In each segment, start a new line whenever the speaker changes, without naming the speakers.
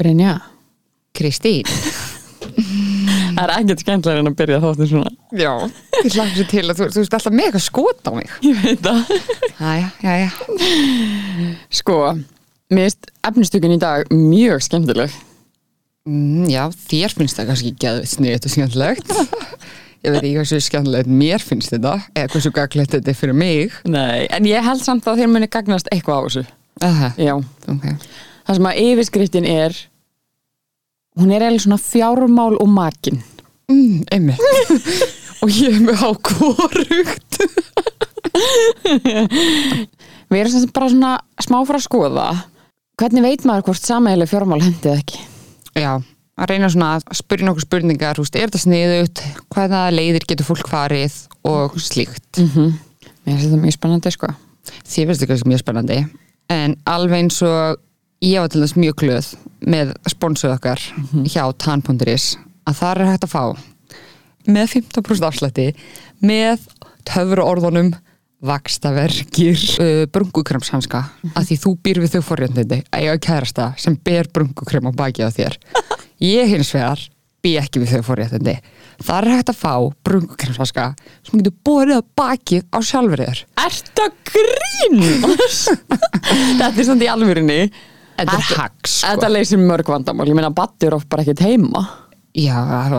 Brynja,
Kristín
það er ekkert skemmtilega en að byrja þáttu svona.
Já, ég hlakka sér til að þú, þú veist alltaf með eitthvað skot á mig
Ég veit það.
Jæja, jæja
Sko, mér finnst efnistökun í dag mjög skemmtileg.
mm, Já, þér finnst það kannski ekki að sniðið og skemmtilegt Ég veit ekki hversu skemmtilegt mér finnst þetta eða hversu gaglegt þetta er fyrir mig
Nei, en ég held samt að þér muni gagnast eitthvað á þessu.
Aha,
Já,
ok
það sem að yfirskriftin er, hún er eiginlega svona fjármál og makin.
mm, Einmitt Og ég er með ákvorugt
Við erum bara svona smá frá að skoða. Hvernig veit maður hvort sameigileg fjármál hendið ekki?
Já, að reyna svona að spyrja nokkuð spurningar, veist, er þetta sniðut, hvaða leiðir getur fólk farið og slíkt.
Mm Mér finnst þetta mjög spennandi, sko.
Þið finnst þetta mjög spennandi, en alveg eins og ég var til þess mjög glöð með sponsuð okkar hjá tan.is að það er hægt að fá með 15% afslætti með töfru orðunum vakstaverkir uh, brungukramshanska að því þú býr við þau forréttindi að ég kærasta sem ber brungukrem á baki á þér. Ég hins vegar bý ekki við þau forréttindi. Það er hægt að fá brungukremshanska sem getur borið á bakið á sjálfur þér.
Ertu að grínast? þetta er samt í alvörinni.
Þetta er hacks, sko.
Þetta leysir mörg vandamál. Ég meina, Batti er oft bara ekkert heima.
Já, það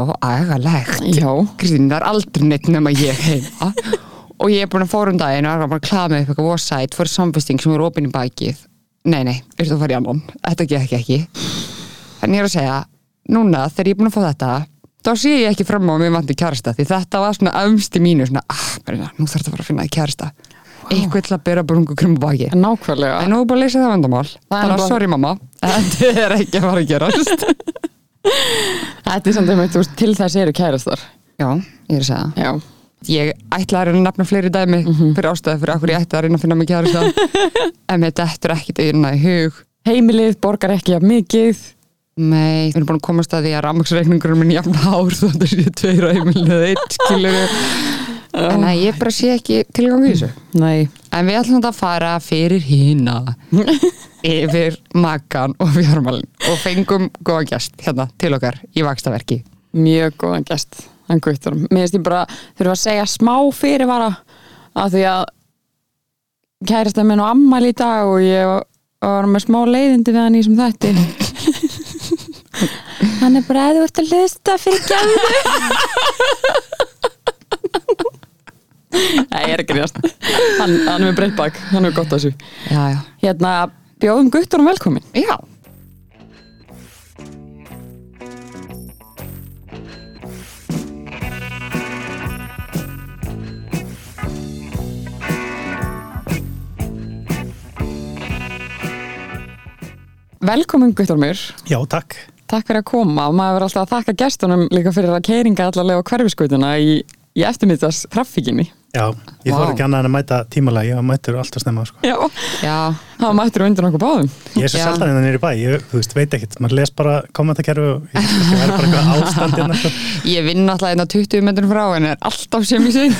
er aldrei neitt nema ég heima. Og ég er búin að fóra um daginn og er bara að klaða mig upp eitthvað vossætt fyrir samfesting sem er opinn í bakið. Nei, nei, er þetta að fara í annan. Þetta gekk ekki Þannig er að segja, núna þegar ég er búin að fá þetta þá sé ég ekki fram á að mér vanti kærasta því þetta var svona ömst í mínu svona, ah, nú þarf þetta að fara að finna í kærasta eitthvað til að bera brungu krum á baki
nákvæmlega.
En nú er bara að leysa það vandamál.
Það er
Þannig að
bara-
sorry mamma, þetta er ekki að fara að gerast.
Þetta er samt einmitt, veist, til þess eru kærastar.
Já, ég er að segja það.
Já.
Ég ætla að reyna að nefna fleiri dæmi fyrir ástæði fyrir okkur ég ætti að reyna að finna mig kæri en þetta er ekkit einna í hug.
Heimilið borgar ekki af mikið.
Nei, við erum búin að komast að því að rafmaksreikningurum minn jafn hár þó þetta sé tveir á heimilinu eða eitt skilur en að ég bara sé ekki tilgang í þessu
Nei.
en við ætlum að fara fyrir hína yfir makan og fjármálin og fengum góða gæst hérna til okkar í vakstaverki
Mjög góðan gest. Hann guttur. Mér finnst ég bara, þurfa að segja smá fyrirvara af því að kærasta minn á ammæli í dag og ég var- með smá leiðindi við hann í sem þætti. hann er bara að þú ert að hlusta fyrir gæðu. Nei, ég er ekki reyðast. Hann, hann er með breytt bak, hann er gott að þessu.
Já, já
Hérna, bjóðum guttunum velkomin.
Já,
Velkomin guttunumur.
Já, takk.
Takk fyrir að koma og maður verður alltaf að þakka gestunum líka fyrir að keiringa allarlega á hverfiskutuna í, í eftirmyndast traffíkinni.
Já, ég
Vá.
þarf ekki annað en að mæta tímalega, ég mætur alltaf snemma, sko.
Já,
já
það mættur undir nokkuð báðum.
Ég er svo seldan hérna nýri bæ, ég, þú veist, veit ekkert, maður les bara kommentakerfi og ég það er bara eitthvað ástand hérna, sko.
Ég vinn alltaf hérna 20 metrum frá en er alltaf sem í sig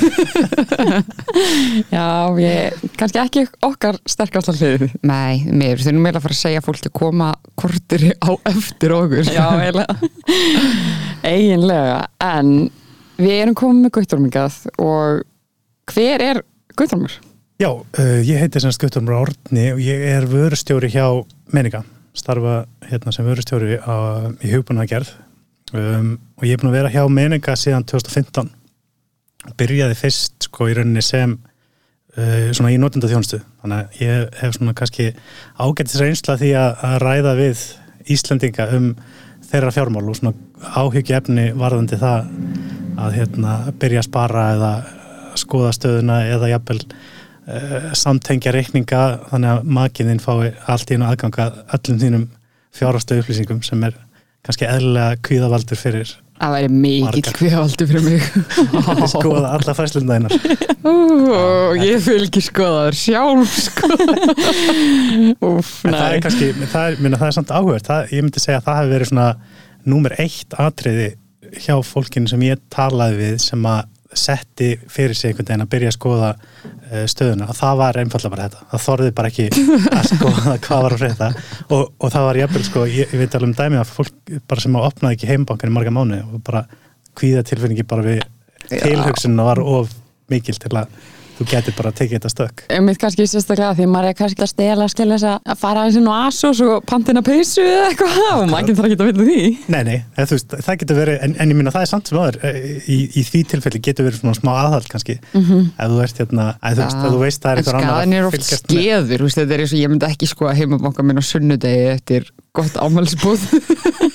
Já, ég, kannski ekki okkar sterkast hliðið.
Nei, mér þurfum meira að fara að segja fólki að koma kortir á eftir okkur
Já, eiginlega. eiginlega, en við erum komið með gutturmingað og hver er gutturmur?
Já, uh, ég heiti sem Skutturmur Árni og ég er vörustjóri hjá Menika, starfa hérna sem vörustjóri á, í hugbúnagerð um, og ég er búin að vera hjá Menika síðan 2015 byrjaði fyrst sko í rauninni sem uh, svona í notenda þjónustu þannig að ég hef svona kannski ágættis reynsla því að, að ræða við Íslendinga um þeirra fjármál og svona áhyggju varðandi það að hérna byrja að spara eða skoða stöðuna eða jafnvel uh, samtengja reikninga þannig að makiðinn fái allt í einu aðganga öllum þínum fjárhastu upplýsingum sem er kannski eðlilega kvíðavaldur fyrir
Það væri mikill
Margar.
kviðaldur fyrir mig
skoða alla fæslundaðinnar
Ó, ég vil ekki skoða þér sjálf, sko. Úf,
það er kannski, það er, minna, það er samt áhugverð ég myndi segja að það hefur verið svona númer eitt atriði hjá fólkinu sem ég talaði við sem að setti fyrir sig einhvern veginn að byrja að skoða uh, stöðuna. Og það var einfallega bara þetta. Það þorði bara ekki að skoða hvað var að frétta. Og, og það var jafnvel sko, ég, ég veit alveg um dæmi að fólk bara sem á opnaði ekki heimbankan í marga mánu og bara kvíða tilfinningi bara við tilhugsunna var of mikil til að þú getur bara að tekið þetta stökk.
Mitt kannski sérstaklega því maður er kannski að stela skilja þess að fara aðeins inn á Asos og pantina peysu eða eitthvað. Og maður getur ekki að vilja því.
Nei, nei, þú veist, það getur verið en, en ég minna það er samt sem aður í, í því tilfelli getur verið svona smá aðhald kannski.
Mhm.
ef þú ert hérna, að þú veist, að þú veist það er
En
eitthvað annar
skaðin er
að
oft skeður, veist, þetta er eins og ég myndi ekki sko að heimabanka minn á sunnudegi eftir gott ámælsbúð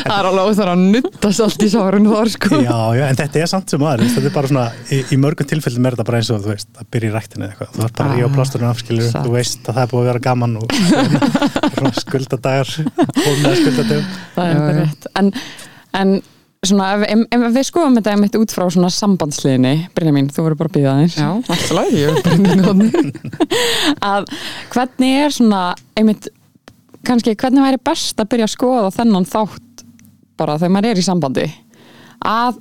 Það er alveg óþar að nuttast allt í sárun þar sko.
Já, já, en þetta er samt sem aður þetta er bara svona, í, í mörgum tilfellum er þetta bara eins og þú veist, að byrja í ræktinu eða eitthvað. Þú ert bara að ríða á plásturinn afskilur,
satt.
þú veist að það er búið að vera gaman og svona skuldadagar að skuldadögum
Það er
já.
rétt. En, en svona ef, ef, ef við skoðum þetta einmitt út frá svona sambandsliðinni Brynja mín, þú verður bara að býða aðeins.
Já, alltaf lagi, ég er í þarna
að hvernig er svona einmitt, kannski hvernig væri best að byrja að skoða þennan þátt bara þegar maður er í sambandi? Að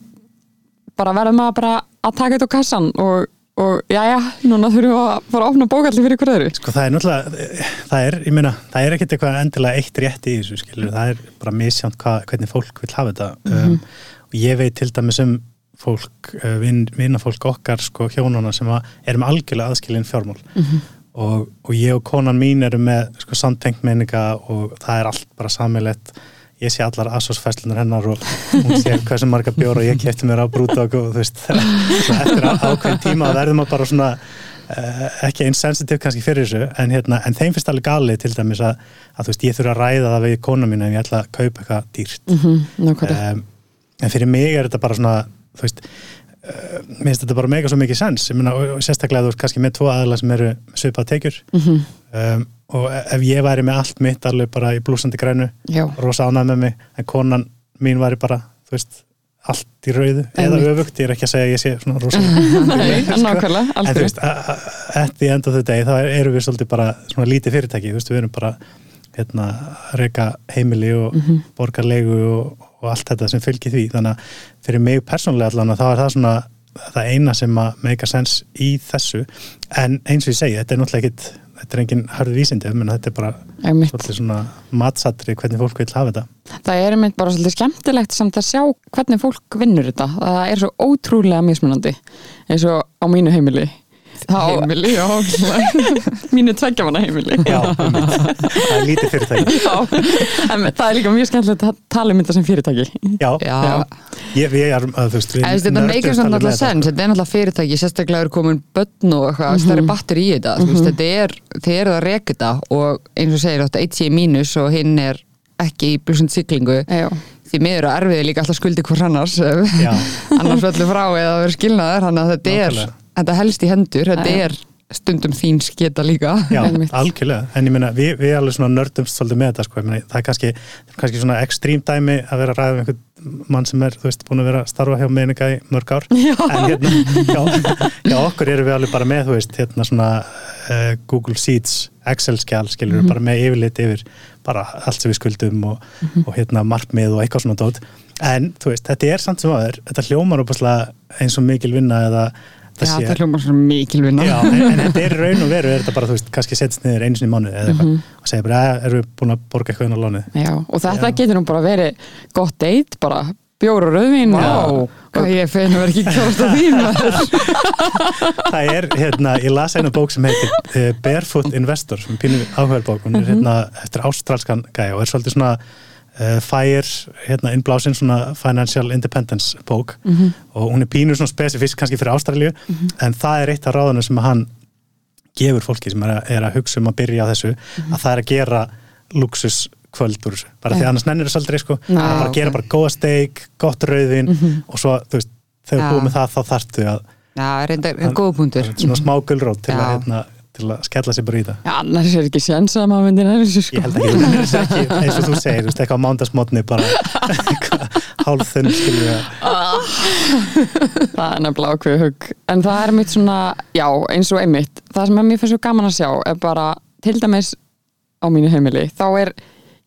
bara verður maður bara að taka þetta á kassan og, og jæja, núna þurfum við að fara að opna bókalli fyrir öðru.
Sko það er náttúrulega, það er, ég meina, það er ekkert eitthvað endilega eitt rétt í þessu, skilur, það er bara misjánt hvað, hvernig fólk vil hafa þetta. Um, og ég veit til dæmis um fólk, vin, vinnafólk okkar, sko, hjónana sem að, erum algjörlega aðskilin fjármál og, og ég og konan mín eru með, sko, samtengt menninga og það er allt bara samilegt ég sé allar asosfæslunar hennar og hún sé hversu marga bjóra ég kefti mér á brúdog og þú veist, eftir ákveðin tíma verðum að bara svona uh, ekki eins sensitiv kannski fyrir þessu en, hérna, en þeim finnst alveg galið til dæmis að, að þú veist, ég þurfa að ræða það við kona mín ef ég ætla að kaupa eitthvað dýrt.
Mm -hmm,
um, en fyrir mig er þetta bara svona þú veist mér finnst þetta bara mega svo mikið sens. Ég meina, og, sérstaklega þú ert kannski með tvo aðla sem eru svipað tekjur.
Mm
um, og ef ég væri með allt mitt alveg bara í blúsandi grænu rosa ánæð með mig, en konan mín væri bara, þú veist, allt í rauðu eða öfugt, ég er ekki að segja að ég sé svona rosa
nákvæmlega,
en þú veist, at the end of the day þá erum við svolítið bara svona lítið fyrirtæki, þú veist, við erum bara hérna, reyka heimili og mm
Mhm.
borgarlegu og, og allt þetta sem fylgir því, þannig að fyrir mig persónlega allan þá er það svona það eina sem að make a sense í þessu, en eins og ég segi þetta er náttúrulega ekkit, þetta er engin hörð vísindi, menn þetta er bara matsatri hvernig fólk vil hafa þetta
Það er einmitt bara svolítið skemmtilegt samt að sjá hvernig fólk vinnur þetta. Það er svo ótrúlega mismunandi eins og á mínu heimili.
Heimili, já
mínu tveggjamanna heimili.
Já, það er lítið fyrirtæki
Já. En það er líka mjög skemmtilegt að tala um þetta sem fyrirtæki.
Já,
Já,
Ég, við erum, að, þú veist,
þetta meikir svona alltaf sens, þetta er náttúrulega fyrirtæki, sérstaklega eru komin börn og eitthvað,
Mhm.
stærri batteri í þetta, mm þetta er, þið eru að reka þetta og eins og segir þetta, eitt sé mínus og hinn er ekki í blúsund siglingu,
Já.
því miður og erfiði líka alltaf skuldi hvort annars,
Já,
annars veldur frá eða að vera skilnaður, þannig að þetta er,
Nákvæmlega.
Þetta helst í hendur, þetta er stundum þín sketa líka.
já algjörlega En ég meina, við, við alveg svona nördumst svolítið með þetta sko. Ég meina, Það er kannski, kannski svona ekstrím dæmi að vera að ræða um einhvern mann sem er, þú veist, búin að vera að starfa hjá meðninga í mörg ár
Já.
En hérna, já, já, okkur erum við alveg bara með, þú veist, hérna svona uh, Google Sheets, Excel-skjál skilur
Mhm.
bara með yfirlit yfir bara allt sem við skuldum og,
Mhm.
og hérna markmið og eitthvað svona dót en þú veist, þetta er samt sem aður þetta hljómar eins og mikil vinna eða
Já,
það sé
þetta hljómar svona mikil vinna.
Já, en, en þetta er raun og veru, er þetta bara, þú veist, kannski setjast niður einu sinni í mánuði eða eitthvað og segja bara, erum við búin að borga eitthvað inn á lánið?
Já. Og þetta
Já.
getur nú bara verið gott deitt, bara bjór og rauðvín.
Vá,
og-
ég fein að vera ekki að þín maður.
Það er, hérna, ég las einu bók sem heitir uh, Barefoot Investor, sem er pínu áhugaðbók, hún er hérna eftir ástralskan gæja og er svolítið svona fire, hérna, innblásin svona financial independence bók. Og hún er pínu svona spesifísk kannski fyrir Ástralju, en það er eitt af ráðunum sem hann gefur fólki sem er að, er að hugsa um að byrja á þessu að það er að gera luxus kvöld úr þessu, bara því
Já.
annars nennir þessu aldrei sko, er bara að gera bara góða steik, gott rauðin og svo, þú veist, þegar þú búið með það þá þarftu að,
Já, reyndar, en góða punktur.
svona smá gulrót til, að,
Já.
hérna, til að skella sér bara í það.
Já, annars er ekki séns að maður myndir þessu sko.
ég held ekki, það er ekki eins og þú segir, þú veist, eitthvað á mándagsmotni bara hálf þunn skilju
það er nefnilega ákveðu hug en það er mitt svona, já, eins og einmitt það sem er mér fyrir svo gaman að sjá er bara, til dæmis á mínu heimili þá er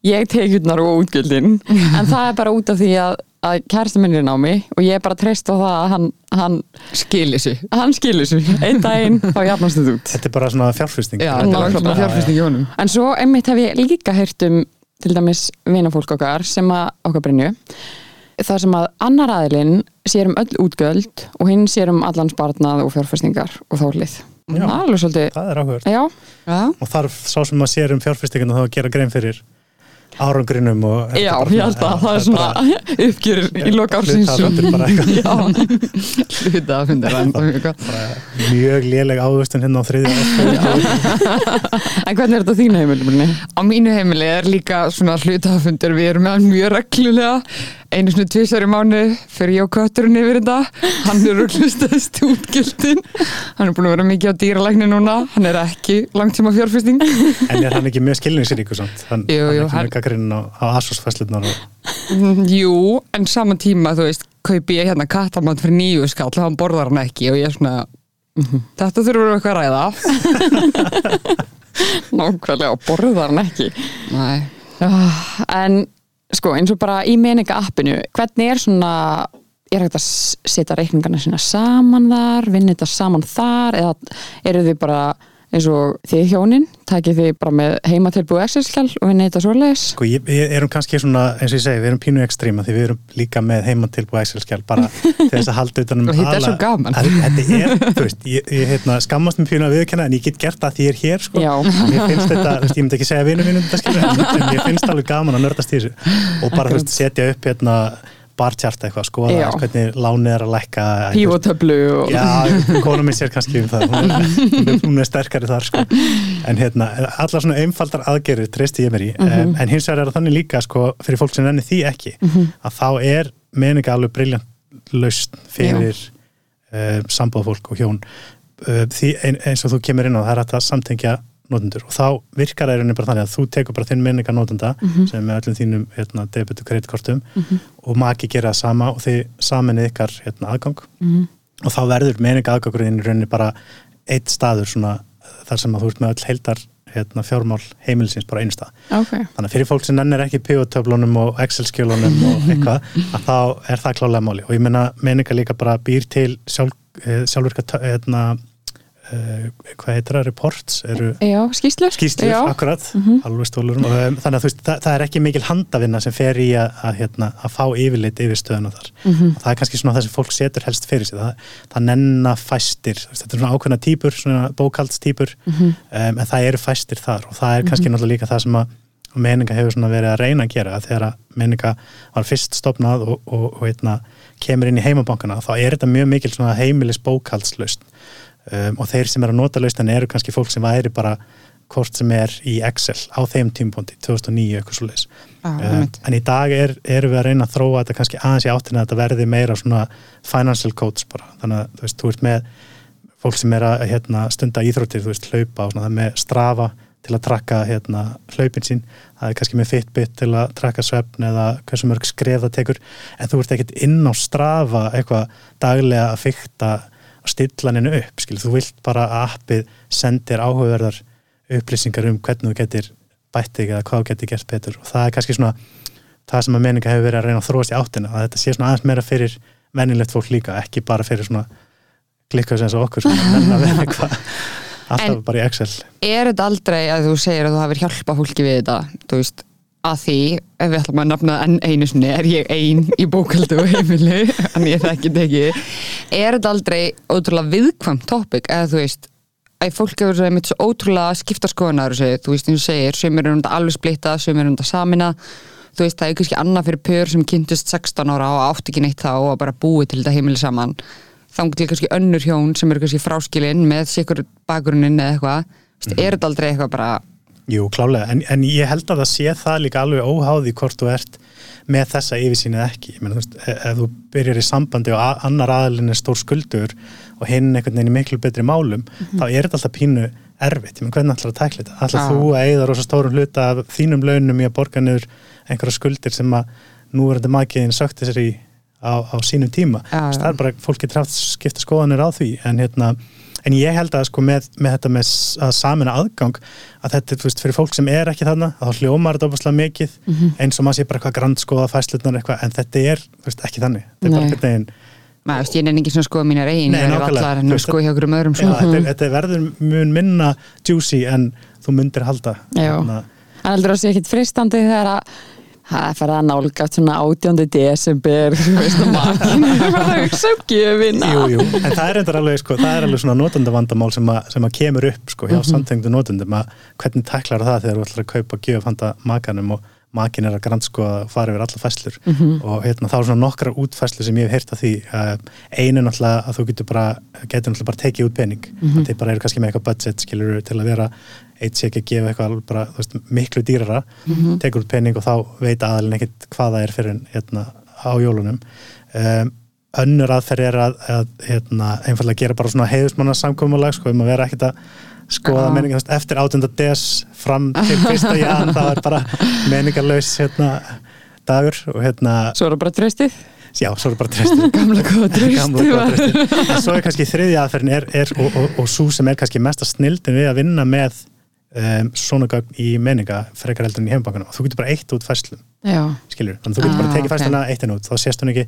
ég tekjurnar og útgjöldin. En það er bara út af því að að kærasta minn er námi og ég er bara treyst á það að hann, hann,
Skil þessu.
hann skilur sér einn daginn þá jafnast þetta út.
Þetta er bara svona fjárfyrsting
er
En svo einmitt hef ég líka heyrt um til dæmis vinafólk okkar sem að okkar brinju þar sem að annar aðilinn sér um öll útgöld og hinn sér um allan sparnað og fjárfestingar og þólið.
Já.
Það er Já,
og þarf sá sem að sér um fjárfyrstinginu þá að gera grein fyrir árangrinum og er
já, ég held að það er svona uppgjör í loka ársins.
hluthafafundur bara eitthvað.
Já,
hluta að funda
mjög léleg ávöxtun hérna á þriðja
en hvernig er þetta á þínu heimilumni?
Á mínu heimili er líka svona hlutafundur við erum með hann mjög reglulega einu svona tvisar í mánu fyrir ég og kötturinn yfir þetta. Hann er rúglustast útgjöldin. Hann er búin að vera mikið á dýralækni núna. Hann er ekki langtíma fjárfesting
en er hann ekki mjög skilningsríkur samt? Hann,
Jú,
hann
jú,
er ekki
hann-
með gaggrinn á, á Asos-fæslunar og
Jú, en saman tíma þú veist, kaupi ég hérna kattamann fyrir nýju skall og hann borðar hann ekki og ég er svona þetta þurfum við eitthvað að ræða.
Nákvæmlega, borðar hann ekki.
Nei,
Ah, En sko, eins og bara í meninga appinu, hvernig er svona, er hægt að setja reikningarna sína saman þar, vinna þetta saman þar, eða eru þið bara eins og þið hjónin, takið þið bara með heimatilbúið Excel-skjál og vinna þetta svoleiðis?
Sko, ég, við erum kannski svona, eins og ég segi, við erum pínu ekstríma því við erum líka með heimann tilbúið Excel-skjál bara til þess að halda utan um
Og þetta er svo gaman.
að, Þetta er, þú veist, ég, ég heitna, skammast mér pínu að viðkenna en ég get gert það því ég er hér, sko. Mér finnst þetta, veist, ég myndi ekki segja vinum mínum þetta skilur, en, mér finnst alveg gaman að nördast í þessu og bara, þú veist, setja upp hérna barchart eitthvað, aðeins hvernig lánið er að lækka
Pívotöflu og...
Já, konum minn sér kannski um það hún er, hún er, er sterkari þar sko. en hérna, allar svona einfaldar aðgerir treysti ég mér í, um, en hins vegar er það þannig líka sko, fyrir fólk sem nenni því ekki að þá er meninga alveg briljant laust fyrir uh, sambóðfólk og hjón. Uh, því ein, eins og þú kemur inn á það er að samtengja notendur. Og þá virkar það í rauninni bara þannig að þú tekur bara þinn menninga notenda sem er með öllum þínum hérna, debit og kreditkortum og maki gera það sama og þið saminnið ykkar hérna, aðgang. Og þá verður meninga aðgangurinn í rauninni bara eitt staður svona þar sem að þú ert með öll heildar hérna, fjármál heimilisins bara einu stað.
Ok,
þannig að fyrir fólk sem nennir ekki pivot-töflunum og Excel-skjölunum og eitthvað að þá er það klálega máli og ég menna meninga líka bara býr til sjálf, eh, sjálfvirka tö- hérna, hvað heitir það, reports eru
já, skýslur?
skýslur,
Já,
akkurat, alveg stólurum um, þannig að veist, það, það er ekki mikil handavinna sem fer í að, að, hérna, að fá yfirleitt yfir stöðuna þar. Og það er kannski svona það sem fólk setur helst fyrir sig. Það, það nenna fæstir. Þetta er svona ákveðna típur, svona bókaldstýpur um, en það eru fæstir þar. Og það er kannski náttúrulega líka það sem að meninga hefur svona verið að reyna að gera. Þegar að meninga var fyrst stopnað og, og, og heitna, kemur inn í heimabankana þá er þetta mjög mikil heimilis bókaldslaust um, og þeir sem er að nota laustan eru kannski fólk sem væri bara hvort sem er í Excel á þeim tímpóndi 2009 eitthvað svo leis
Já,
um, en í dag er, erum við að reyna að þróa þetta kannski aðeins í áttina að þetta verði meira svona financial coach bara. Þannig að þú veist, þú ert með fólk sem er að hérna, stunda íþróttir, þú veist, hlaupa og svona, það með strafa til að trakka hérna, hlaupin sín, það er kannski með Fitbit til að trakka svefn eða hversu mörg skref það tekur, en þú ert ekkert inn á strafa eitthvað daglega að fykta að stilla henni upp, skil, þú vilt bara að appið sendir áhugaverðar upplýsingar um hvernig þú getur bætt þig eða hvað þú getur gert betur. Og það er kannski svona það sem að meninga hefur verið að reyna að þróast í áttina að þetta sé svona aðeins meira fyrir venjulegt fólk líka, ekki bara fyrir svona klikkaðs eins og okkur eitthvað alltaf
En-
bara í Excel.
er þetta aldrei að þú segir að þú hafir hjálpa fólki við þetta, þú veist að því, ef við ætlum að nafna enn einu sinni er ég ein í bókaldu og heimili, en ég þekki þetta ekki. Er þetta aldrei ótrúlega viðkvæmt topic, eða þú veist að fólk hefur svo einmitt svo ótrúlega skipta skoðunar þessu, þú veist, eins og segir sem eru þetta alveg splitta, sem eru þetta samina þú veist, það er kannski annað fyrir pör sem kynntust 16 ára og átt ekki neitt þá og bara búið til þetta heimili saman. Þannig til kannski önnur hjón sem eru kannski fráskilin með sikur bakgrunnin eða eitthvað, mm -hmm.
Jú, klálega, en, en ég held að það sé það líka alveg óháði hvort þú ert með þessa yfirsýn eða ekki meina, þú veist, ef, ef þú byrjar í sambandi og annar aðalinn er stór skuldur og hinn einhvern veginn í miklu betri málum þá er þetta alltaf pínu erfitt meina, hvernig ætlar að tækla þetta? Ætlar
Já.
þú að eigða rosa stórum hluta af þínum launum í að borga niður einhverja skuldir sem að nú er þetta makiðin sökti sér í á, á sínum tíma
já.
það er bara, fólk getur haft skipta skoðanir á því en hérna En ég held að sko með, með þetta með að samina aðgang að þetta, þú veist, fyrir fólk sem er ekki þarna þá hljómar þetta opaslega mikið
Mhm.
eins og maður sé bara eitthvað grandskoða fæslutnar eitthvað, en þetta er, þú veist, ekki þannig þetta er bara
Nei.
einhvern veginn,
maður veist, ég nefnir ekki svona skoða mínar eigin ég er allar en skoða hjá okkur um öðrum
já,
sko.
þetta, þetta verður mun minna juicy en þú myndir halda
Já.
Að-
En heldur það sé ekkit fristandi þegar að það fer að nálgast svona 18. desember veist að makin er bara að hugsa um gjöfina
Jú, jú, en það er reyndar alveg, sko, það er alveg svona notendavandamál sem, að- sem að kemur upp sko, hjá
Mhm.
samtengdu notendum að hvernig tæklar það þegar þú ætlar að kaupa gjöf handa makanum og makin er að grannsko að fara yfir alla fæslur
Mhm.
og hérna, þá er svona nokkrar útfæslu sem ég hef heyrt af því einu náttúrulega að þú getur bara getur náttúrulega bara tekið út pening
Mhm.
að þið bara eru kannski með eitthvað budget skilur til að vera eitt sé ekki að gefa eitthvað bara, veist, miklu dýrara
Mhm.
tekur út pening og þá veit aðalinn ekkit hvað það er fyrir hérna, á jólunum. Um, önnur aðferð er að, að hérna, einfallega gera bara svona heiðusmanna samkomulag sko, um að vera ekkit að skoða þú veist, eftir 18. des fram til fyrsta jan, það er bara meningarlaus hérna, dagur og hérna,
Svo er það bara tröstið
já, svo er bara tröstu
Gamla góða tröstið
svo er kannski þriðja aðferðin er, er, og, og, og svo sem er kannski mesta snildin við að vinna með um, svona gögn í meninga frekar heldur en í heimbankunum og þú getur bara eitt út fæslum
Já,
skilur, þannig að þú getur bara
Ah,
tekið
ok.
fæsluna eitt en út, þá sést hún ekki.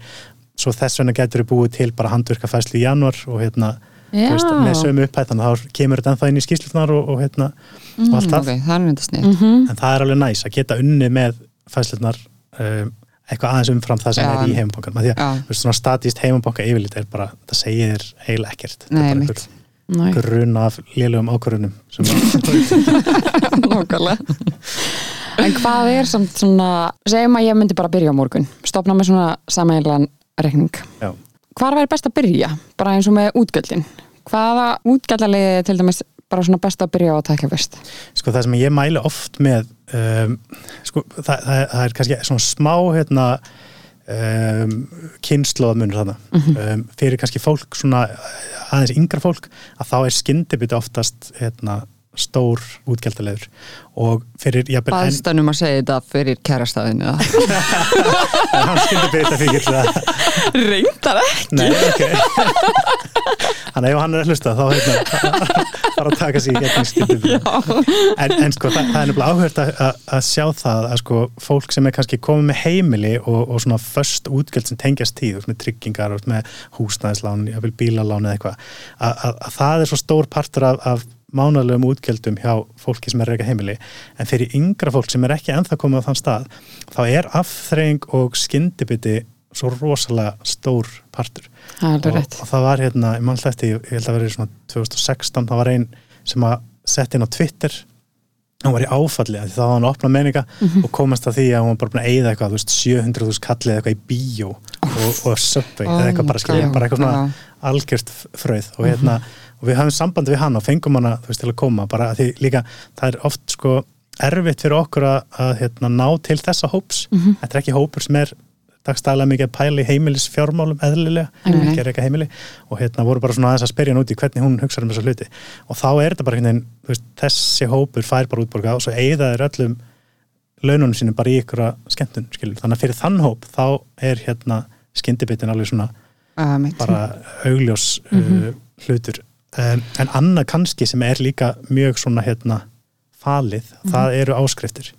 Svo þess vegna getur þú búið til bara handvirka fæslu í januar og hérna veist, með sömu upphæð, þannig að þá kemur þetta ennþá inn í skýslunar og, og hérna og allt
Mm,
það,
ok, það er snið
Mhm.
en það er alveg næs að geta unni með fæslunar um, eitthvað aðeins umfram það sem
Já.
er í heimabankan því að þú veist, svona statíst heimabanka yfirlit er bara, það segir eiginlega ekkert. Er
Nei,
grunn af lélugum ákvörunum sem að,
nákvæmlega. En hvað er samt svona segjum að ég myndi bara byrja á morgun stopna með svona sameiginlegan rekning
já,
Hvar væri best að byrja? Bara eins og með útgjöldin. Hvaða útgjaldaliði til dæmis bara svona best að byrja á að taka fyrst?
sko það sem ég mæli oft með um, sko það, það, það er kannski svona smá hérna um, kynnslóðamunur þarna. Um, fyrir kannski fólk svona aðeins yngra fólk að þá er skyndibiti oftast hérna stór útgjaldalegur og fyrir
baðstænum að segja þetta fyrir kærastæðinu
hann skyndibiti þetta fyrir
Reyndar ekki.
Nei, ok. Þannig að ef hann er að hlusta þá hérna fara að taka sig í skyndibiti en, en sko það, það er nefnilega áhört að, að, sjá það að sko fólk sem er kannski komið með heimili og, og svona föst útgjöld sem tengjast tíð, með tryggingar með húsnæðislán, bílalán eða eitthvað, að, að, að það er svo stór partur af, af mánalegum útgjöldum hjá fólki sem er að reyka heimili. En fyrir yngra fólk sem er ekki ennþá komið á þann stað, þá er afþreying og skyndibiti svo rosalega stór partur.
Það
og, og það var hérna, ég mann hlætti ég held að verið svona 2016 það var einn sem að setja inn á Twitter. Hann var í áfalli af því þá var hann að opna meninga og komast að því að hann var bara búin að eyða eitthvað, þú veist, 700.000 kallið eitthvað í bíó og, og subway eða eitthvað bara, skilja, bara eitthvað svona algjört fröð og hérna og við hafum samband við hann og fengum hana þú veist að koma. Bara að því líka það er oft sko erfitt fyrir okkur að, að hérna, ná til þessa hóps. Þetta er ekki hópur sem er dagstæðlega mikið að pæla í heimilis fjármálum eðlilega, ekki að reyka heimili. Og hérna voru bara svona aðeins að spyrja hann út í hvernig hún hugsaður um þessa hluti. Og þá er þetta bara þú veist, þessi hópur fær bara útborga og svo eigða þeir öllum laununum sínum bara í ykkur skemmtun, skilur, þannig að fyrir þann hóp þá er hérna skyndibittin alveg svona bara augljós uh, hlutur en, en annað kannski sem er líka mjög svona hérna falið, það eru áskriftir.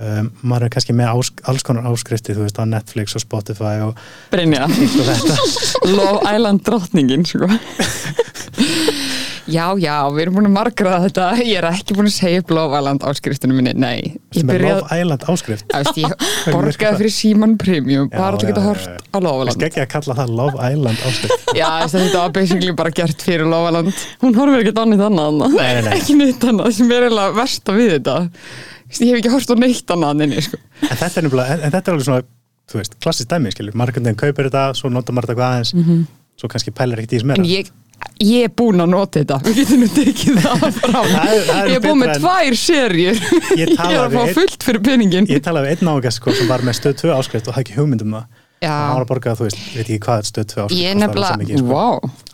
Um, maður er kannski með ás, alls konar áskriftir, þú veist, á Netflix og Spotify og
Brynja, Love Island drottningin sko.
Já, já, við erum búin að margra þetta. Ég er ekki búin að segja upp Love Island áskriftunum minni. Nei, ég
sem er Island áskrift.
Þú veist, ég
það?
borgaði fyrir Síman Premium.
Já,
bara til að geta hort á Love
Veist
Island.
ekki að kalla það Love Island áskrift.
Já, þess að þetta var basically bara gert fyrir Love Island.
Hún horfir
Nei, nei, nei.
Ekki neitt annað sem er eiginlega versta við þetta. Þú veist, Ég hef ekki hort á neitt annað inni, sko.
en þetta er nefnilega, en, en þetta er alveg svona þú veist, klassist dæmi, skilur, margundin kaupir þetta svo notar maður þetta hvað aðeins. Svo kannski pælar ekkert í þessum
En
meira
ég, er búin að nota þetta. Við getum nú tekið það fram.
Það er- það er
Ég er búin með tvær serjur
Ég
Ég er að fá fullt fyrir peningin
ég talaði við einn ágæst sko, sem var með stöð 2 áskrift og hafði ekki hugmynd um það. Hann var að borga, þú veist, veit ekki hvað stöð 2 áskrift
Ég nefnilega-.
Vá,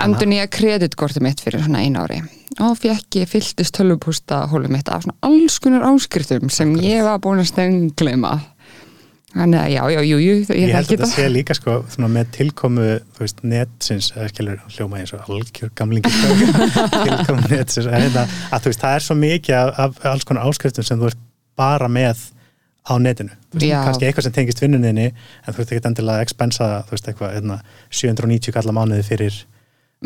endur nýja kreditkortið mitt fyrir svona einu ári. Og fekk ég fylltist tölvupústa hólum mitt af svona alls konar áskriftum sem ég var búin að stengleima þannig að já, já, jú, jú ég,
ég held að þetta sé líka sko svona, með tilkomu, veist, netsins skilur hljóma eins og algjör gamlingi tilkomu netsins að, hérna, að þú veist, það er svo mikið af, af alls konar áskriftum sem þú ert bara með á netinu, þú veist,
Já.
kannski eitthvað sem tengist vinnuninni, en þú ert ekki endilega að expensa, þú veist, eitthvað, hérna, 790 kalla mánuði fyrir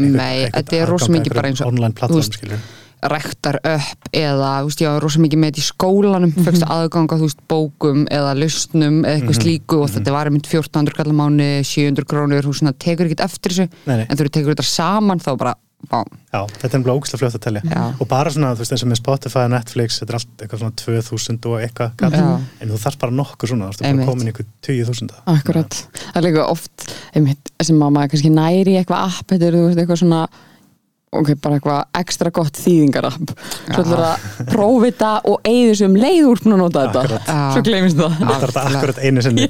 Nei, þetta er rosa mikið bara eins og
online plattform, skilur
rektar upp eða, veist, ég var rosa mikið með þetta í skólanum, mm -hmm. aðganga, þú veist, bókum eða lustnum eða eitthvað
Mhm,
slíku og þetta var einmitt 1400 kallar mánu 700 krónur, þú svona tekur ekkert eftir þessu
Nei, nei.
en þú tekur þetta saman þá bara, vá,
Já, þetta er bara ógæslega fljótt að telja
Já.
og bara svona, þú veist, eins og með Spotify Netflix þetta er allt eitthvað svona 2000 og eitthvað kall. En þú þarf bara nokkur svona þú veist, bara komin eitthvað 20.000
Akkurat, það er líka oft einmitt, sem maður kannski næri eitthvað app þetta er veist eitthvað svona ok, bara eitthvað ekstra gott þýðingarapp. Svo ætlar að prófa þetta og eigðu sem leið úr að nota þetta.
Akkurat.
Svo gleymist það.
Þetta er þetta akkurat einu sinni.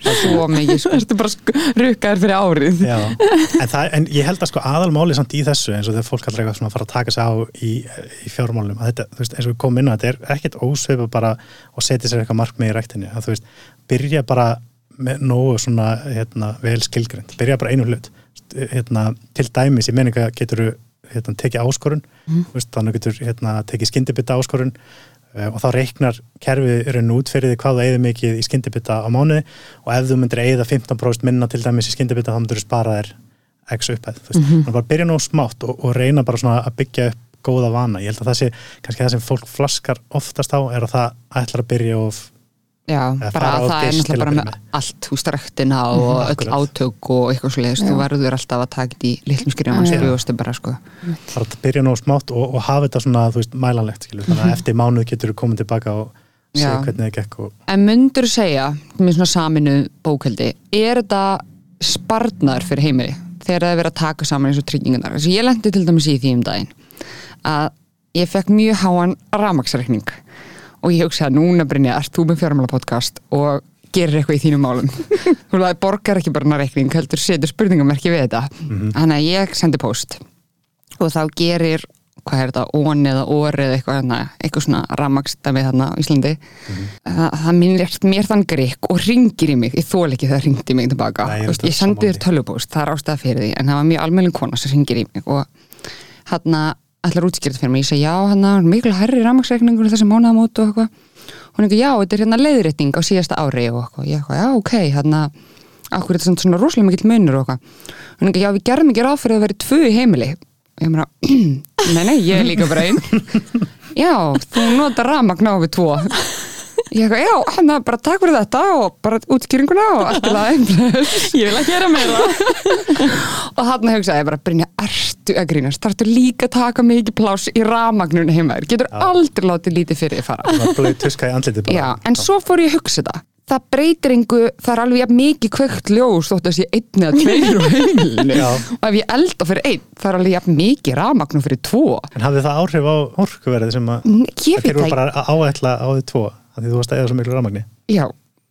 Já, svo mikið
svo ertu bara sk- rukkaður fyrir árið.
En, það, en ég held að sko aðalmáli samt í þessu eins og þegar fólk allir eitthvað svona fara að taka sig á í, í fjármálum, að þetta, þú veist, eins og við komum inn á þetta er ekkert ósveipa bara og setja sér eitthvað markmið í ræktinni, að þú veist byrja bara með nógu svona hérna, vel skilgrind, byrja bara einu hlut hérna, til dæmis í meninga getur hérna, tekið áskorun mm. veist, þannig getur hérna, tekið skyndibita áskorun uh, og þá reiknar kerfið raun út fyrir því hvað það eða mikið í skyndibita á mánuði og ef þú myndir eða 15% minna til dæmis í skyndibita þá myndir þú spara þér x upphæð þú veist, þannig bara byrja nú smátt og, og reyna bara svona að byggja upp góða vana, ég held að það sé kannski það sem fólk flaskar oftast á er að það ætlar að byrja of
Já, bara að það er náttúrulega bara með allt, þú veist, rektina og öll
akkurat.
átök og eitthvað svo leiðist, þú verður alltaf að taka þetta í og
Já.
skrifastu bara, sko.
Bara að byrja nú smátt og, og hafa þetta svona, þú veist, mælanlegt skilur, þannig að eftir mánuð getur þú komið tilbaka og segja
Já.
hvernig það gekk og
En myndur segja, með svona saminu bókaldi, er þetta spartnar fyrir heimili þegar það er verið að taka saman eins og tryggingunar þess að ég lendi til dæmis í því um daginn að ég fekk mjög háan ramaksreikning og ég hugsaði núna Brynja, ert þú með fjármála podcast og gerir eitthvað í þínum málum? Þú veist, borgar ekki bara hana reikning heldur setur spurningamerki við þetta. Þannig að ég sendi post og þá gerir hvað er þetta, ón eða orð eða eitthvað, hérna, eitthvað svona rammaksdæmi þarna á Íslandi. Það, það minnir mér þann grikk og ringir í mig, ég þól ekki það ringdi í mig tilbaka,
Nei, ég
ég sendi þér tölvupóst, það er ástæða fyrir því. En það var mjög almennum kona sem ringir í mig og hann ætlar útskýrt fyrir mig, ég segi já, hann miklu herri rammaksreikningur í þessi mánaðamót og eitthvað. Hún er ekki, já, þetta er hérna leiðrétting á síðasta ári og eitthvað, ég eitthvað, já, ok, hérna akkur er þetta svona, rosalega mikill munur og eitthvað? Hún er ekki, já, við gerum ekki ráð fyrir að veri tvö í heimili. Og ég meina, nei, nei, ég er líka bara einn já, þú notar rafmagn á við tvo ég eitthvað, já, hann er bara takk fyrir þetta og bara útskýringuna og allt í lagi.
Ég vil að gera meira.
Og þarna hugsaði ég bara, Brynja, ertu að grínast? Þarftu líka að taka mikið pláss í rafmagnunni heima? Þér, getur aldrei látið lítið fyrir þig fara.
Bara.
Já, en svo fór ég að hugsa þetta. Það breytir engu, það er alveg jafn mikið kveikt ljós þótt að sé einn eða tveir á heimilinu
Já.
og ef ég elda fyrir einn, það er alveg jafn mikið rafmagnum fyrir tvo.
En hafði það áhrif á orkuverði sem að að
það,
bara að áætla á því tvo af því þú varst að eða svo miklu rafmagni.
Já.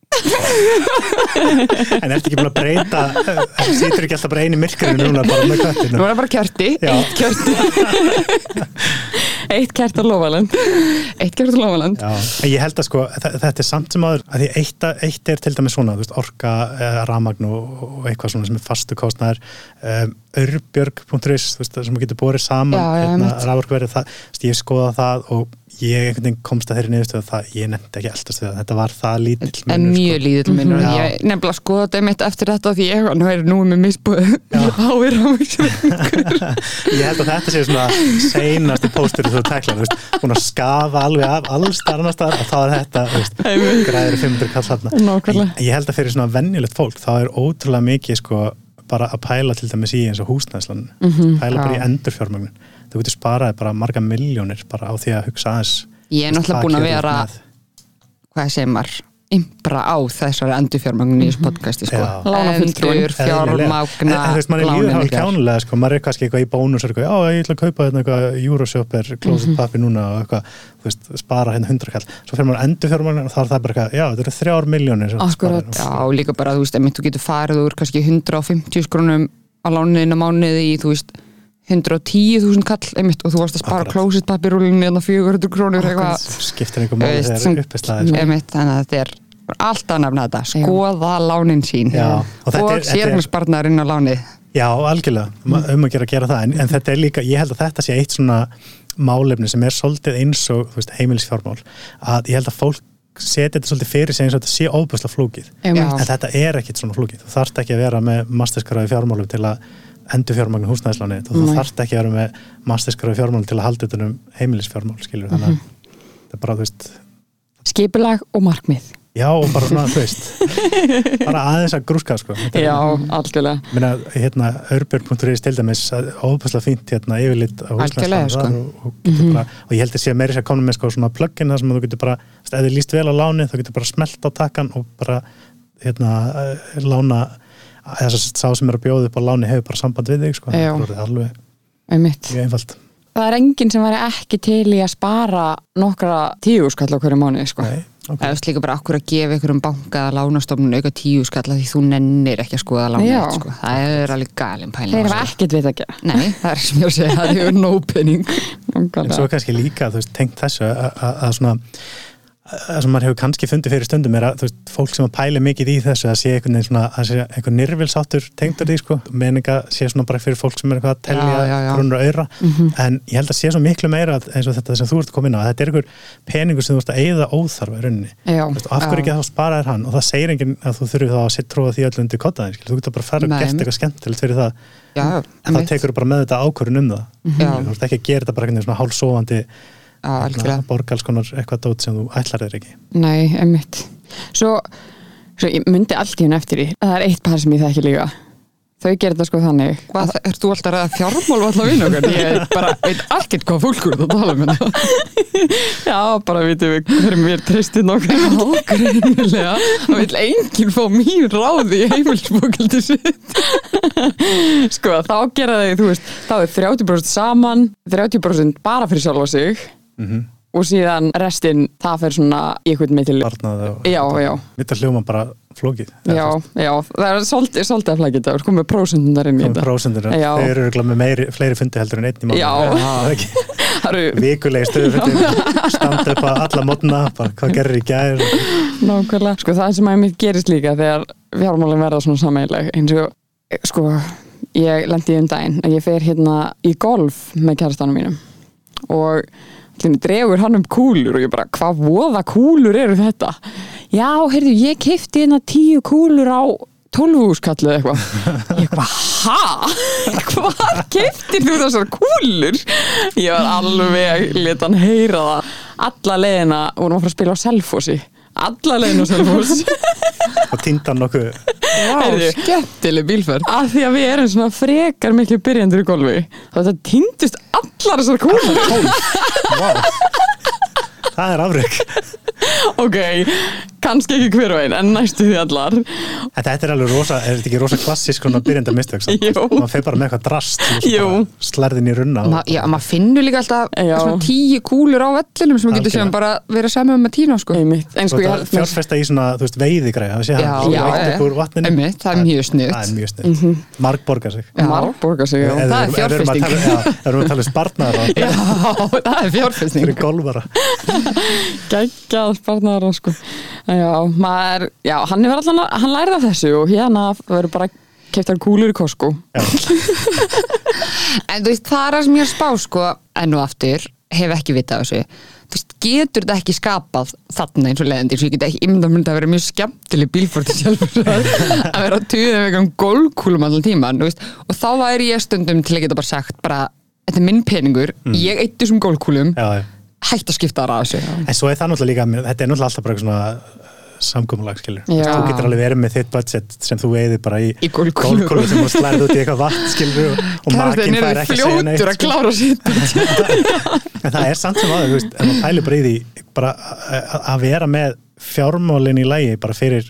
En ertu ekki búin að breyta sýtur ekki alltaf bara einu myrkrinu núna bara með
nú
kvættinu
er það bara kerti,
Já.
eitt kerti
eitt kert á lofaland.
Eitt kerti á
en ég held að sko, þetta er samt sem aður að eitt, eitt er til dæmis svona veist, orka, eh, rafmagn og, og eitthvað svona sem er fastu kostnæður örbjörg.is sem getur borið saman hérna, veist, ég skoða það og ég komst að þeirri niðurstöðu að það, ég nefndi ekki eldast það, þetta var það lítill
en
munur,
mjög
sko.
lítill minnur
Já.
ég nefnilega skoða þetta mitt eftir þetta því ég nú er nú með misbúið háir rafmagnum
ég held að þetta sé svona seinasti póstur þú teklar, þú veist, hún að skafa alveg af alls þar og þá er þetta, veist, græður 500 kall þarna. Ég, ég held að fyrir svona venjulegt fólk þá er ótrúlega mikið sko bara að pæla til dæmis í eins og húsnæðslan pæla bara í endurfjármögnun þú getur sparaði bara marga miljónir bara á því að hugsa aðeins.
Ég er náttúrulega búin að vera
með.
hvað segir maður impra á þessari endurfjármagn í þessu podcasti sko. Endur fjármagna
en, þú veist, mann er líður hálf kjánulega sko, maður er kannski eitthvað í bónus og eitthvað, já, ég ætla að kaupa hérna eitthvað Euroshopper, closet pappi núna og eitthvað, þú veist, spara hérna hundrakall svo fyrir maður endur fjármagn og þá er það bara eitthvað, já, þetta eru þrjár miljónir sem.
Já, líka bara, þú veist, emitt, þú getur farið úr kannski 150 skrónum á lánuðin á mánuði í, þú veist 110.000 kall, emitt, og þú varst að spara
Akkurat.
closet pappi rúlinni en 400 krónur eitthvað,
skiptir einhver
veist,
þegar
sem-
upp staðið sko.
emitt, þannig að þetta er alltaf að nefna þetta, skoða lánin sín.
Já, og
og, sérnarspartnaðurinn á lánið
Já, algjörlega, um, um að gera að gera það. En, en þetta er líka, ég held að þetta sé eitt svona málefni sem er svolítið eins og heimilisfjármál, að ég held að fólk setja þetta svolítið fyrir sig eins og þetta sé óbúslega flókið,
Einmitt.
en þetta er ekkit svona flókið, þú þarft ekki að vera með masterskráði fjármálum til að endur fjármagn húsnæðislánið og þú þarft ekki að vera með masterskráði fjármálum til að halda þetta um heimilisfjármál, skilur, þannig að þetta er bara, þú veist,
Skipulag og markmið.
já, og bara svona, þú veist bara aðeins að grúska, sko
Já, algjörlega.
Minna, hérna, örbjörn.is til dæmis óbúslega fínt hérna yfirlit á húsnæðisláni
sko.
og, og, mm bara, og ég held að sé meiri sér að koma með sko, svona plugin þar sem þú getur bara, þú þið líst vel á láni þá getur bara smelt á takkan og bara hérna, eh, lána þess að sá sem er að bjóða upp á láni hefur bara samband við þig sko. Það er alveg
Einmitt.
mjög einfalt
Það er enginn sem væri ekki til í að spara nokkra tíu skall á hverju mánu, sko.
Nei, ok.
eða slíka bara okkur að gefa ykkur um banka að lánastofnun auka tíu skalla því þú nennir ekki að skoða lánið
Já.
sko. það er alveg galin pæling
Þeir hafa ekkert við að gera.
Nei, það er sem ég að segja, það hefur nóg penning
en svo er kannski líka, þú veist, tengt þessu að, að, að svona það sem maður hefur kannski fundið fyrir stundum er að veist, fólk sem að pæli mikið í þessu að sé að einhvern nirvilsáttur tengdur því sko, meninga sé svona bara fyrir fólk sem er eitthvað að telja
Já, já, já.
grunur og auðra, en ég held að sé svo miklu meira að- eins og þetta sem þú ert að koma inn á að þetta er einhver peningur sem þú ert að eigða óþarfa í rauninni, veist, af hverju ekki að þá spara þér hann? Og það segir enginn að þú þurfið þá að tróða því öllu undir kottaðin, þú getur bara að fara og
einmitt.
eitthvað skemmtilegt fyrir það.
Já,
þá
einmitt.
tekur bara með þetta ákvörun um það.
Já.
þú ert ekki að gera þetta bara einhvern hálfsófandi
Já, algjörlega.
borgalskonar eitthvað dót sem þú ætlar þér ekki
Nei, einmitt. Svo, svo ég myndi allt í hún eftir því. Það er eitt par sem ég þekki líka. Þau gerir þetta sko þannig.
Hvað, er þú alltaf að ræða fjármál og alltaf vinn okkar? Ég bara veit ekkert hvað fólk er að tala um þetta.
Já, bara vitum við hverjum við treystum nokkuð.
Ágreinilega, það vil enginn fá mín ráði í heimilsbókaldi sitt.
Sko, þá gera þau, þú veist, þá er 30% saman, 30% bara fyrir sjálfa sig og síðan restinn, það fer svona í eitthvað með til...
mitt að hljóma bara flókið
já, já, það er svolítið, svolítið að þetta, við komum með prósundundar inn í þetta.
þeir eru með meiri, fleiri fundi heldur en einn í mánu. Það er
Það
vikulegi stöðufundi standa upp að alla mótna hvað gerir í gær
nákvæmlega, sko, það sem að mitt gerist líka þegar fjármálinn verða svona sameiginleg, eins og, sko, ég lendi um daginn að ég fer hérna í golf með kærastanum mínum. Og allir dregur hann um kúlur og ég bara, hvað voða kúlur eru þetta? Já, heyrðu, ég kefti hérna tíu kúlur á tólfúskallu eða eitthvað ég bara, ha? hvað keftir þú þessar kúlur? ég var alveg let hann heyra það alla leiðina vorum að fara að spila á Selfossi alla leiðina á Selfoss
og týndan nokkuð
skemmtileg bílferð.
af því að við erum svona frekar miklu byrjandur í golfi þá þetta týndust allar þessar kúlur.
Wow. það er afrygg
ok, kannski ekki hver og einn en næstu því allar.
Þetta er alveg rosa, er þetta ekki rosa klassísk svona byrjanda mistök maður fer bara með eitthvað drast
Jú.
slærðin í runna
Ma, já, maður finnur líka alltaf svona tíu kúlur á vellinum sem getur
Algjörlega.
sem bara verið saman með tína sko.
sko
það fjárfesta í svona, þú veist, veiðigræði það sé
Já,
hann,
já, Einmitt, það er mjög
það er sniðt, marg borgar sig.
Já.
marg borgar sig
það er
erum- erum
fjárfesting.
já, ef við erum að tala um spartnaðar
Já, það er fjárfesting.
Geggjað spartnaðar sko. já, maður, já, hann er allan hann lærið af þessu og hérna verður bara keftar kúlur í Costco
En þú veist, það er það sem ég er spá sko, enn og aftur, hef ekki vitað þessu. Þú veist, getur þetta ekki skapað þarna eins og leiðandi, svo ég get ekki ímynda myndi að vera mjög skemmtileg bílfórti sjálfur að að vera að tuða með einhverjum golfkúlum allan tíman, þú veist, og þá væri ég stundum til að geta bara sagt, bara, þetta er minn peningur, ég eitt þessum golfkúlum,
já, já.
Hætt að skipta það að þessu.
En svo er það náttúrulega líka, þetta er náttúrulega alltaf bara eitthvað svona samkomulag, skilur.
Já.
Þú getur alveg verið með þitt budget sem þú eigðir bara í,
Í golfkúlu
sem þú slærið út í eitthvað vatn, skilur, og, makinn fær
er
ekki að segja neitt.
fljótur að
sko.
klára sitt.
En það er samt sem veist, en það pælir bara í því, bara að- vera með fjármálinn í lægi bara fyrir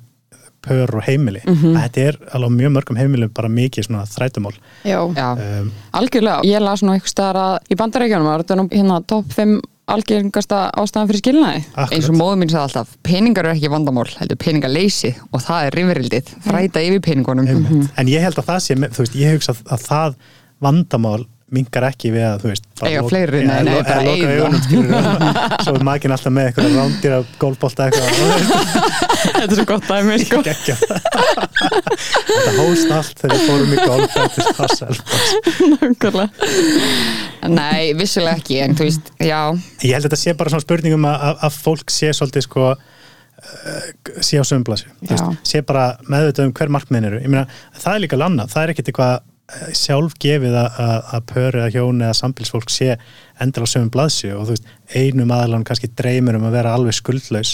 pör og heimili.
Mhm.
að Þetta er alveg mjög mörgum heimilum bara mikið svona þrætumál.
já,
Já,
Um,
algjörlega, ég las nú eitthvað staðar að í bandarækjunum var þetta nú hérna topp 5 algjörngasta ástæðan fyrir skilnaði
akkurat.
eins og móður mín sagði alltaf, peningar eru ekki vandamál, heldur peningaleysi og það er rifrildið, þræta yfir peningunum.
Einmitt. En ég held að það sé, þú veist, ég hugsa að, að það vandamál minkar ekki við að, þú veist
Eiga fleiri, nei, nei, bara
skilurðu. svo er makin alltaf með eitthvað rándir af gólbolta eitthvað
Þetta er svo gott dæmi sko.
geggja þetta hóst allt þegar við fórum í
Nákvæmlega.
Nei, vissulega ekki, en þú veist, já
ég held að þetta sé bara svona spurningum að, að, að fólk sé svolítið sko uh, sé á sömblasu
Já.
sé bara meðvitað um hver markmiðin eru ég meina, það er líka lannað, það er ekkit eitthvað eh, sjálfgefið að, að, að pöru eða hjón eða sambilsfólk sé endur á sömum blaðsju og þú veist, einum aðalann kannski dreymir um að vera alveg skuldlaus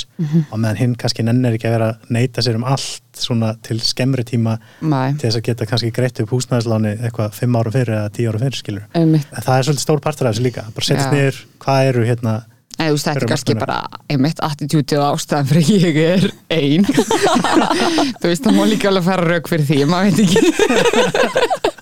og meðan hinn kannski nennir ekki að vera að neyta sér um allt svona til skemmri tíma
Nei,
til þess að geta kannski greitt upp húsnæðisláni eitthvað fimm ára fyrir eða tíu ára fyrir skilur
Einmitt.
en það er svolítið stór partur af þessu líka bara setjast
Já.
niður, hvað eru hérna
Nei, þú veist, þetta er kannski bara einmitt attitútið og ástæðan fyrir ég er ein. Þú veist, það má líka alveg fara rauk fyrir því, maður veit ekki.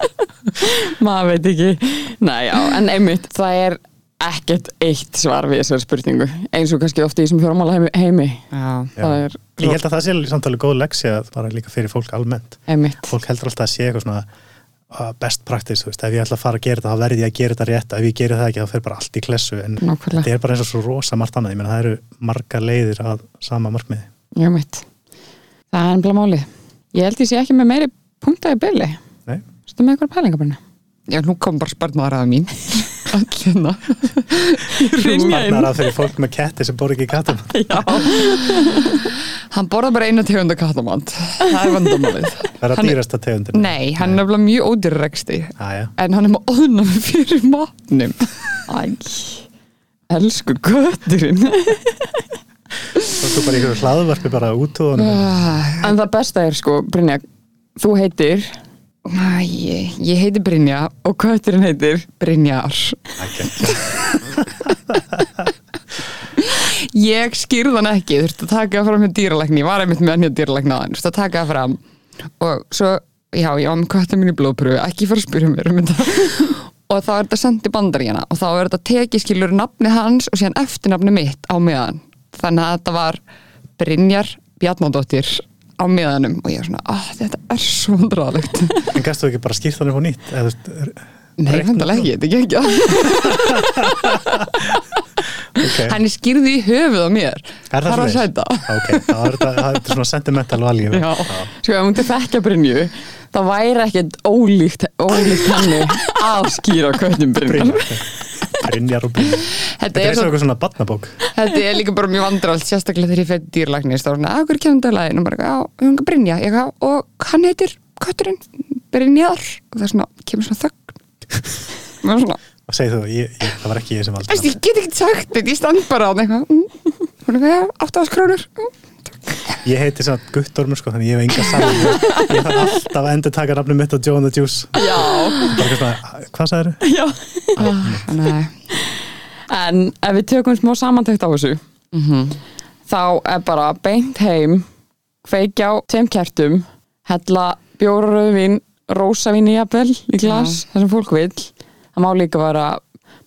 Maður veit ekki. Nei, já, en einmitt, það er ekkert eitt svar við þessari spurningu. Eins og kannski ofta í þessum fjármála heimi, heimi. Er
ég held að það sé samtalið góð leksi að bara líka fyrir fólk almennt.
Einmitt.
Fólk heldur alltaf að sé eitthvað svona best practice, þú veist, ef ég ætla að fara að gera þetta þá verði ég að gera þetta rétt, ef ég geri það ekki þá fer bara allt í klessu, en
Nákvæmlega.
þetta er bara eins og svo rosa margt annað, ég meina það eru margar leiðir að sama markmiði
Einmitt. Það er ennbla máli Ég held ég sé ekki með meiri punkta í byli
Nei.
Stu með eitthvað pælingabarni?
Já nú kom bara spartmaður að mín Allina
Sparnar að fyrir fólk með ketti sem bor ekki í kattum
Já,
Hann borða bara eina tegunda kattamand. Það er vandamálið.
Það er að dýrasta tegundin
Nei, hann er nefnilega mjög ódýrreksti
Aja.
En hann er með óðnum fyrir matnum.
Æ. Elsku götturinn.
Þá er bara í einhverju hlaðvarpi bara út og
En það besta er sko, Brynja Þú heitir
Æ, ég heiti Brynja
og götturinn heitir
Brynjar. Ég skýrði hann ekki, þurfti að taka fram með dýralækni, ég var einmitt með hann hjá dýralækni aðeins, þurfti að taka fram. Og svo, já, ég var með kvættin mín í blóðpröfu, ekki fara að spyrja mér um þetta. Og þá er þetta sendt í bandaríjana og þá er þetta tekið skilur nafni hans og síðan eftirnafni mitt á meðan. Þannig að þetta var Brynjar Bjarnadóttir á meðanum og ég var svona, að þetta er svo vandraðalegt
en gæstu ekki bara skýrt upp á nýtt? Eða, þú
Nei, vandalega ekki, þetta er ekki. Hann er skýrði í höfuð á mér.
Er það svoleiðis?
sæta.
Ok, þá er þetta, það er svona sentimental value.
Já.
Sko, ef hún til þekkja Brynju það væri ekkert ólíkt ólíkt henni að skýra köttum Brynjar
Brynjar Brynjar og Brynjar
Þetta er,
er svo eitthvað svona badnabók
þetta er líka bara mjög vandralt sérstaklega þegar ég dýrlæknist þá er svona, að hverju kemur þetta lagin og bara, já, hún er Brynja. Ég, eitthvað, og hann heitir kötturinn Brynjar. Og það er svona, kemur svona þögn. Er svona,
og segið þú, ég, ég, það var ekki ég sem valdi
ég get ekki sagt þetta, ég stand bara á það eitthvað, mm, hún er eitthvað, já, áttafskrónur mm.
Ég heiti svona Guttormur sko, þannig ég hef enga saman Ég þarf alltaf að endur taka nafnum mitt á Joe and the Juice. Hvað sagður?
já.
Nei,
En ef við tökum smá samantækt á þessu þá er bara beint heim kveikja á tveim kertum hella bjóraröðvin rósavín í jafnvel í glas það sem fólk vil það má líka vera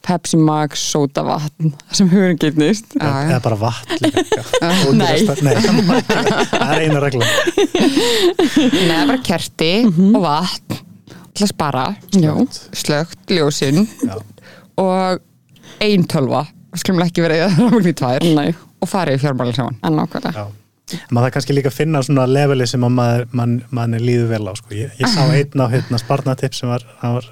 Pepsi Max, soda vatn sem hugurinn getnist.
Eða bara vatn
Nei.
Það er eina regla
er bara kerti og vatn. Til að spara, slögt, ljósinn. Og ein tölva. Skulum ekki það rámagn í tvær.
Nei,
og farið í fjármálinn saman
en nákvæmlega.
Já. maður það kannski líka að finna svona leveli sem að maður, mann, mann líður vel á sko. ég, ég sá einn á hérna, sparnatipp sem var, var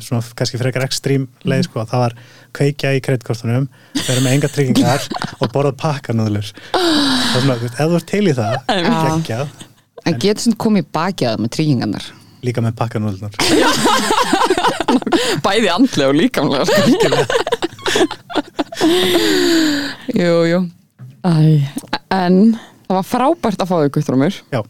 svona kannski frekar ekstrím leið sko, það var kveikja í kreitkortunum vera með enga tryggingar og borðað pakkanúðlur það er svona, þú veist, ef þú ert til í það geggjað,
en getur svona komið baki að það með tryggingarnar?
Líka með pakkanúðlunar
bæði andlega og líkamlega sko.
Jú, jú.
En það var frábært að fá þau guttrumur
já,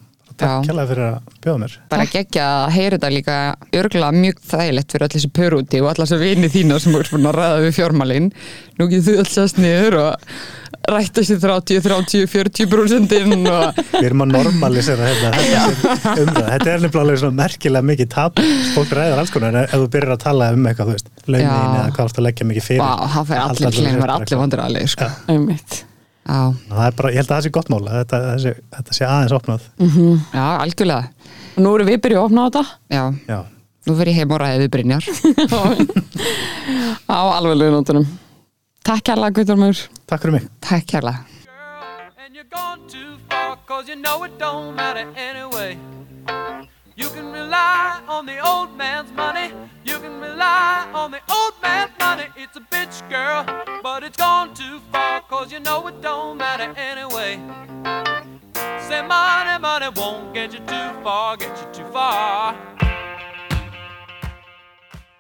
takk
Já.
kjærlega fyrir að bjóða mér.
Bara geggja að heyra þetta líka. Örgulega mjög þægilegt fyrir allir þessi pörúti og allar þessi vini þína sem eru búin að ræða við fjármálin. Nú getur þú alltaf sniður og rætta sér 30, 30, 40 brúsendinn og
við erum að normalisera hérna, þetta umræð, þetta er nefnilega alveg svona merkilega mikið tap, fólk ræðar alls konar en ef þú byrjar að tala um eitthvað, þú veist launin eða hvað þú ert að leggja mikið fyrir
Vá, það fer
Allt-
allir er
fyrir
allir vandræðalegi sko.
Það er bara, ég held að það sé gott mál að þetta, þessi, þetta sé aðeins opnað.
Já, algjörlega.
Og nú erum við byrjuð að opna á þetta?
Já,
já,
Nú ég heim og ræðið Brynjar.
Á alveglegu nótunum. Takk kærlega Guðdormur
Takk fyrir mig.
Takk kærlega.
Girl, You can rely on the old man's money, you can rely on the old man's money. It's a bitch, girl, but it's gone too far, cause you know it don't matter anyway. Say money, money won't get you too far, get you too far.